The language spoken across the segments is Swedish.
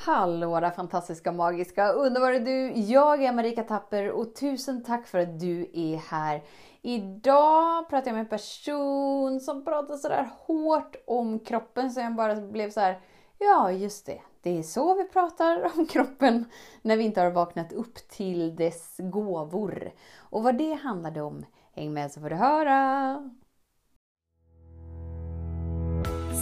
Hallå där fantastiska, magiska, underbara du! Jag är Marika Tapper och tusen tack för att du är här. Idag pratar jag med en person som pratar sådär hårt om kroppen så jag bara blev så här. ja just det, det är så vi pratar om kroppen när vi inte har vaknat upp till dess gåvor. Och vad det handlade om, häng med så får du höra!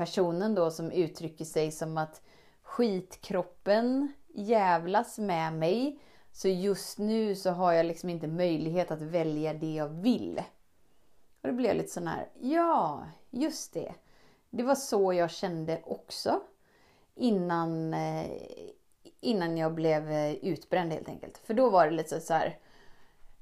personen då som uttrycker sig som att skitkroppen jävlas med mig. Så just nu så har jag liksom inte möjlighet att välja det jag vill. Och det blev lite sån här, ja, just det. Det var så jag kände också. Innan, eh, innan jag blev eh, utbränd helt enkelt. För då var det lite så här,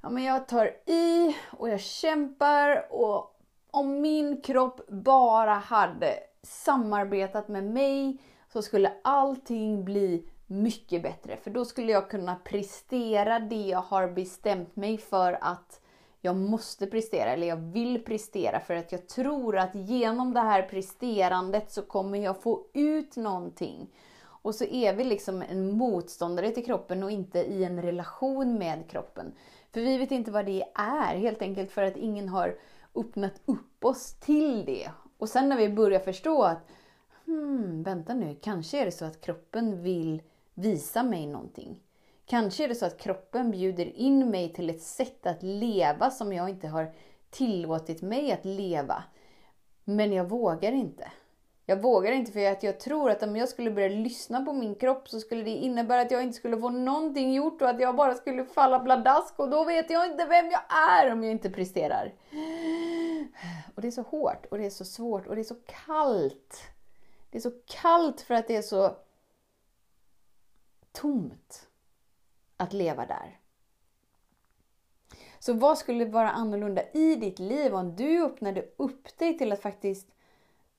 ja men jag tar i och jag kämpar och om min kropp bara hade samarbetat med mig så skulle allting bli mycket bättre. För då skulle jag kunna prestera det jag har bestämt mig för att jag måste prestera eller jag vill prestera för att jag tror att genom det här presterandet så kommer jag få ut någonting. Och så är vi liksom en motståndare till kroppen och inte i en relation med kroppen. För vi vet inte vad det är, helt enkelt för att ingen har öppnat upp oss till det. Och sen när vi börjar förstå att, hmm, vänta nu, kanske är det så att kroppen vill visa mig någonting. Kanske är det så att kroppen bjuder in mig till ett sätt att leva som jag inte har tillåtit mig att leva. Men jag vågar inte. Jag vågar inte för att jag tror att om jag skulle börja lyssna på min kropp så skulle det innebära att jag inte skulle få någonting gjort och att jag bara skulle falla pladask och då vet jag inte vem jag är om jag inte presterar. Och det är så hårt och det är så svårt och det är så kallt. Det är så kallt för att det är så tomt att leva där. Så vad skulle vara annorlunda i ditt liv om du öppnade upp dig till att faktiskt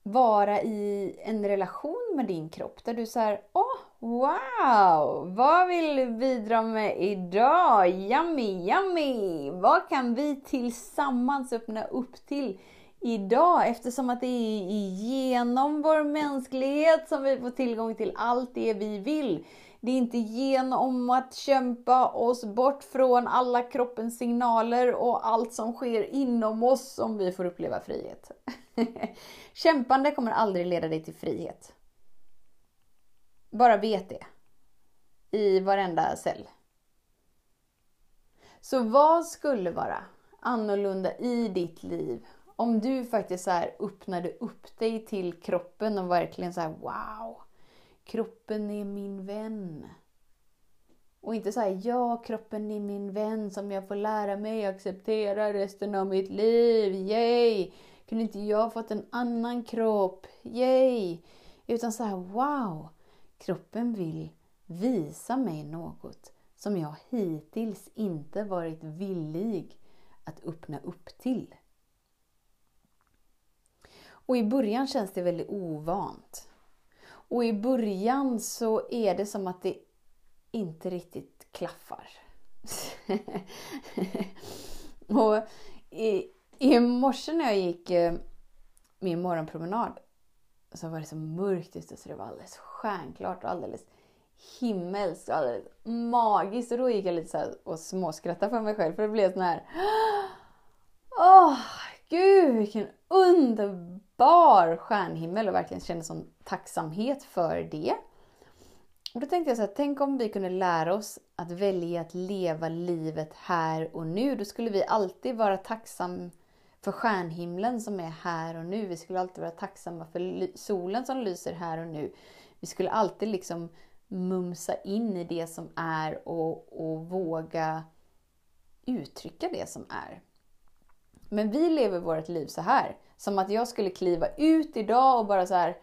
vara i en relation med din kropp där du säger åh, wow, vad vill du bidra med idag? Yummy, yummy! Vad kan vi tillsammans öppna upp till idag? Eftersom att det är genom vår mänsklighet som vi får tillgång till allt det vi vill. Det är inte genom att kämpa oss bort från alla kroppens signaler och allt som sker inom oss som vi får uppleva frihet. Kämpande kommer aldrig leda dig till frihet. Bara vet det. I varenda cell. Så vad skulle vara annorlunda i ditt liv om du faktiskt så här öppnade upp dig till kroppen och verkligen så här, wow, kroppen är min vän. Och inte såhär ja, kroppen är min vän som jag får lära mig acceptera resten av mitt liv. Yay! Kunde inte jag fått en annan kropp? Yay! Utan så här, wow! Kroppen vill visa mig något som jag hittills inte varit villig att öppna upp till. Och i början känns det väldigt ovant. Och i början så är det som att det inte riktigt klaffar. och i, i morse när jag gick eh, min morgonpromenad så var det så mörkt ute så det var alldeles stjärnklart och alldeles himmelskt och alldeles magiskt. Och då gick jag lite så och småskrattade för mig själv för det blev sån här Åh, oh, gud vilken underbar stjärnhimmel och verkligen kände sån tacksamhet för det. Och då tänkte jag så här, tänk om vi kunde lära oss att välja att leva livet här och nu. Då skulle vi alltid vara tacksamma för stjärnhimlen som är här och nu. Vi skulle alltid vara tacksamma för solen som lyser här och nu. Vi skulle alltid liksom mumsa in i det som är och, och våga uttrycka det som är. Men vi lever vårt liv så här. Som att jag skulle kliva ut idag och bara så här.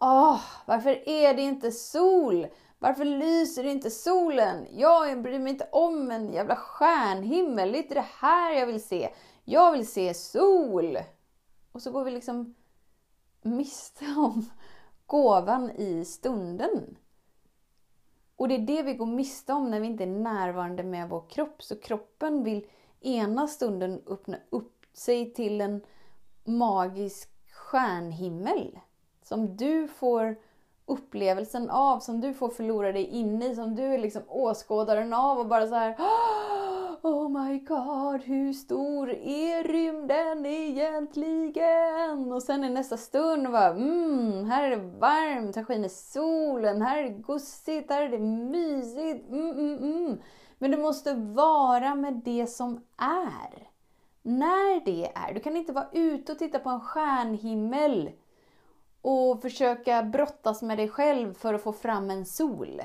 Åh, varför är det inte sol? Varför lyser inte solen? Jag bryr mig inte om en jävla stjärnhimmel. Det är inte det här jag vill se. Jag vill se sol! Och så går vi liksom miste om gåvan i stunden. Och det är det vi går miste om när vi inte är närvarande med vår kropp. Så kroppen vill ena stunden öppna upp sig till en magisk stjärnhimmel. Som du får upplevelsen av, som du får förlora dig in i, som du är liksom åskådaren av och bara så här Oh my god, hur stor är rymden egentligen? Och sen i nästa stund bara, mm, här är det varmt, här skiner solen, här är det gosigt, här är det mysigt. Mm, mm, mm. Men du måste vara med det som är. När det är. Du kan inte vara ute och titta på en stjärnhimmel och försöka brottas med dig själv för att få fram en sol.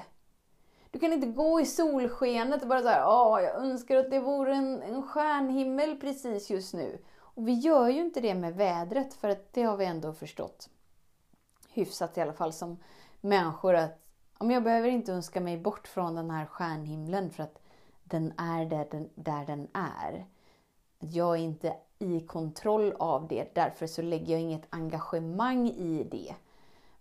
Du kan inte gå i solskenet och bara såhär, åh, jag önskar att det vore en, en stjärnhimmel precis just nu. Och vi gör ju inte det med vädret, för att det har vi ändå förstått hyfsat i alla fall som människor att om jag behöver inte önska mig bort från den här stjärnhimlen för att den är där den, där den är. Jag är inte i kontroll av det, därför så lägger jag inget engagemang i det.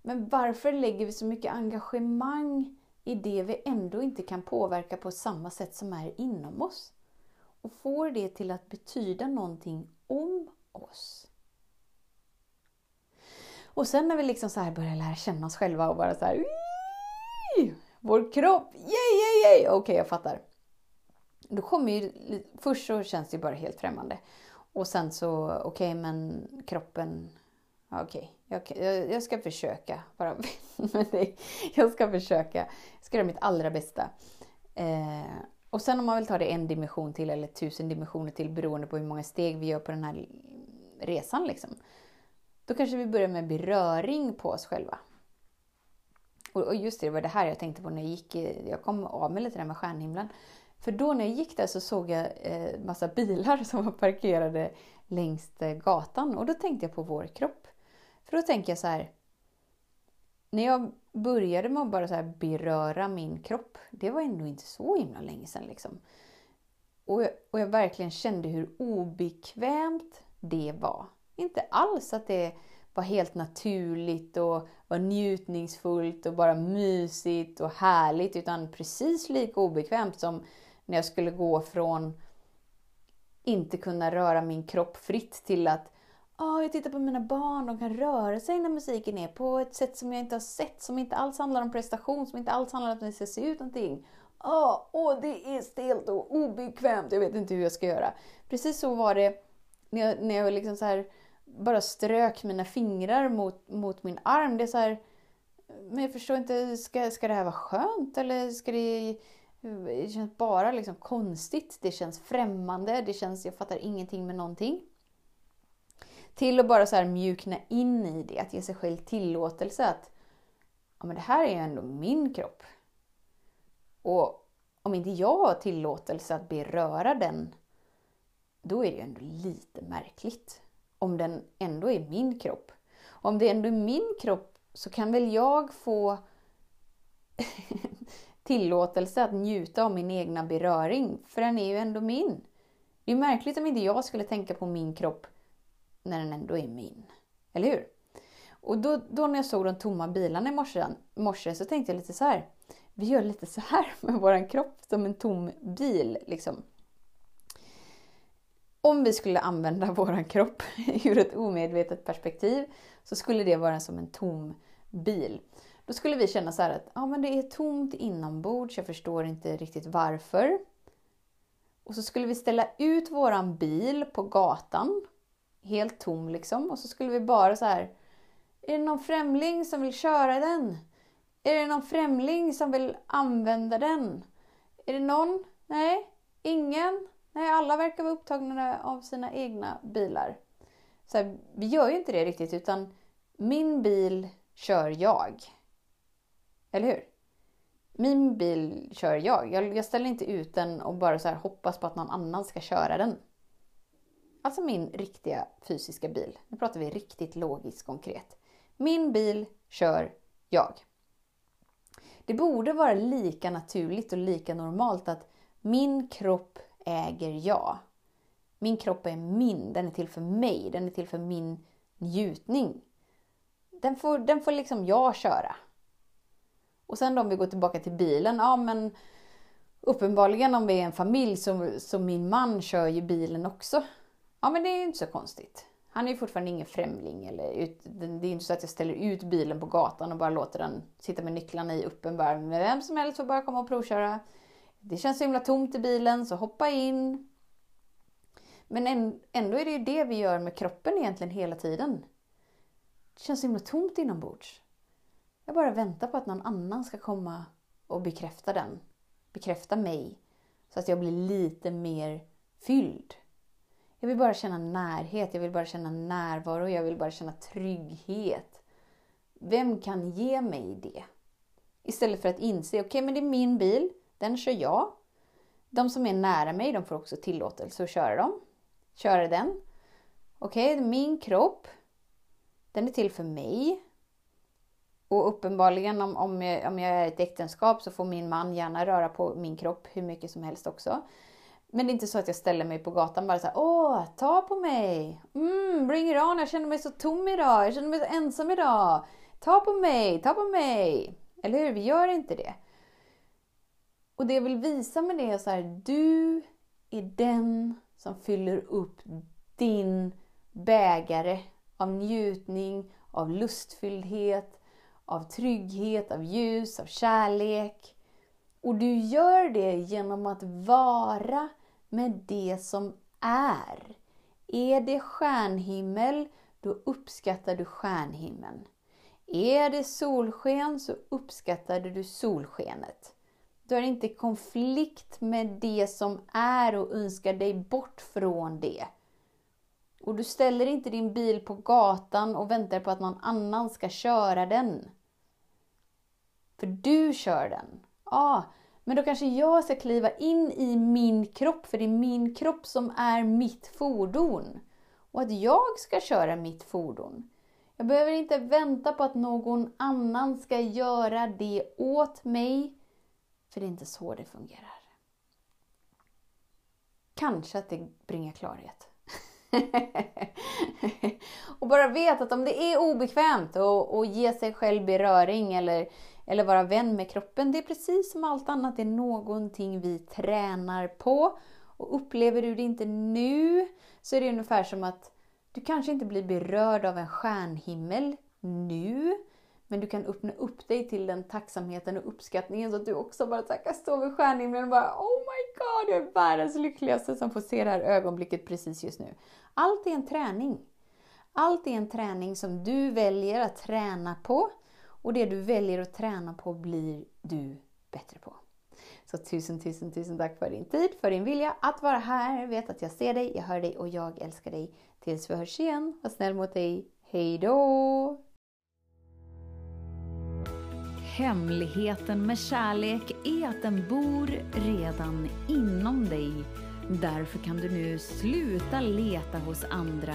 Men varför lägger vi så mycket engagemang i det vi ändå inte kan påverka på samma sätt som är inom oss? Och får det till att betyda någonting om oss? Och sen när vi liksom så här börjar lära känna oss själva och bara så här, Vår kropp, yay, yay, yay! Okej, okay, jag fattar. Då kommer ju, först så känns det bara helt främmande. Och sen så, okej okay, men kroppen, okej, okay, jag, jag, ska försöka vara med dig. Jag ska försöka, jag ska göra mitt allra bästa. Eh, och sen om man vill ta det en dimension till eller tusen dimensioner till beroende på hur många steg vi gör på den här resan liksom. Då kanske vi börjar med beröring på oss själva. Och, och just det, det var det här jag tänkte på när jag gick, jag kom av mig lite där med stjärnhimlen. För då när jag gick där så såg jag eh, massa bilar som var parkerade längs eh, gatan och då tänkte jag på vår kropp. För då tänker jag så här. När jag började med att bara så beröra min kropp, det var ändå inte så himla länge sedan. Liksom. Och, jag, och jag verkligen kände hur obekvämt det var. Inte alls att det var helt naturligt och var njutningsfullt och bara mysigt och härligt, utan precis lika obekvämt som när jag skulle gå från inte kunna röra min kropp fritt till att oh, jag tittar på mina barn, de kan röra sig när musiken är på ett sätt som jag inte har sett, som inte alls handlar om prestation, som inte alls handlar om att det ska se ut någonting. Åh, oh, oh, det är stelt och obekvämt, jag vet inte hur jag ska göra. Precis så var det när jag, när jag liksom så här bara strök mina fingrar mot, mot min arm. Det är så här, men jag förstår inte, ska, ska det här vara skönt eller ska det det känns bara liksom konstigt, det känns främmande, det känns, jag fattar ingenting med någonting. Till att bara så här mjukna in i det, att ge sig själv tillåtelse att ja, men det här är ju ändå min kropp. Och om inte jag har tillåtelse att beröra den, då är det ju ändå lite märkligt. Om den ändå är min kropp. Om det ändå är min kropp så kan väl jag få tillåtelse att njuta av min egna beröring, för den är ju ändå min. Det är märkligt om inte jag skulle tänka på min kropp när den ändå är min. Eller hur? Och då, då när jag såg de tomma bilarna i morse, morse så tänkte jag lite så här. Vi gör lite så här med vår kropp som en tom bil. Liksom. Om vi skulle använda vår kropp ur ett omedvetet perspektiv så skulle det vara som en tom bil. Då skulle vi känna så att ja, men det är tomt inombords, jag förstår inte riktigt varför. Och så skulle vi ställa ut våran bil på gatan, helt tom liksom. Och så skulle vi bara så här, är det någon främling som vill köra den? Är det någon främling som vill använda den? Är det någon? Nej, ingen? Nej, alla verkar vara upptagna av sina egna bilar. Så här, vi gör ju inte det riktigt, utan min bil kör jag. Eller hur? Min bil kör jag. jag. Jag, ställer inte ut den och bara så hoppas på att någon annan ska köra den. Alltså min riktiga fysiska bil. Nu pratar vi riktigt logiskt konkret. Min bil kör jag. Det borde vara lika naturligt och lika normalt att min kropp äger jag. Min kropp är min, den är till för mig, den är till för min njutning. Den får, den får liksom jag köra. Och sen då om vi går tillbaka till bilen, ja men uppenbarligen om vi är en familj så, så min man kör ju bilen också. Ja men det är ju inte så konstigt. Han är ju fortfarande ingen främling. Eller ut, det är inte så att jag ställer ut bilen på gatan och bara låter den sitta med nycklarna i öppen bara. Men vem som helst får bara komma och provköra. Det känns så himla tomt i bilen, så hoppa in. Men ändå är det ju det vi gör med kroppen egentligen hela tiden. Det känns så himla tomt inombords. Jag bara väntar på att någon annan ska komma och bekräfta den. Bekräfta mig. Så att jag blir lite mer fylld. Jag vill bara känna närhet, jag vill bara känna närvaro, jag vill bara känna trygghet. Vem kan ge mig det? Istället för att inse, okej okay, men det är min bil, den kör jag. De som är nära mig, de får också tillåtelse att köra dem. Köra den. Okej, okay, min kropp, den är till för mig. Och uppenbarligen om, om, jag, om jag är i ett äktenskap så får min man gärna röra på min kropp hur mycket som helst också. Men det är inte så att jag ställer mig på gatan bara så här, åh, ta på mig! Mm, bring it on, jag känner mig så tom idag, jag känner mig så ensam idag. Ta på mig, ta på mig! Eller hur? Vi gör inte det. Och det jag vill visa med det är så här, du är den som fyller upp din bägare av njutning, av lustfylldhet, av trygghet, av ljus, av kärlek. Och du gör det genom att vara med det som är. Är det stjärnhimmel, då uppskattar du stjärnhimmeln. Är det solsken så uppskattar du solskenet. Du är inte i konflikt med det som är och önskar dig bort från det. Och du ställer inte din bil på gatan och väntar på att någon annan ska köra den. För du kör den. Ja, ah, men då kanske jag ska kliva in i min kropp, för det är min kropp som är mitt fordon. Och att jag ska köra mitt fordon. Jag behöver inte vänta på att någon annan ska göra det åt mig. För det är inte så det fungerar. Kanske att det bringar klarhet. bara vet att om det är obekvämt att ge sig själv beröring eller eller vara vän med kroppen. Det är precis som allt annat, det är någonting vi tränar på. Och upplever du det inte nu så är det ungefär som att du kanske inte blir berörd av en stjärnhimmel nu. Men du kan öppna upp dig till den tacksamheten och uppskattningen så att du också bara kan stå vid stjärnhimlen och bara Oh my god, jag är världens lyckligaste som får se det här ögonblicket precis just nu. Allt är en träning. Allt är en träning som du väljer att träna på och det du väljer att träna på blir du bättre på. Så tusen, tusen, tusen tack för din tid, för din vilja att vara här. Vet att jag ser dig, jag hör dig och jag älskar dig. Tills vi hörs igen, var snäll mot dig. Hejdå! Hemligheten med kärlek är att den bor redan inom dig. Därför kan du nu sluta leta hos andra.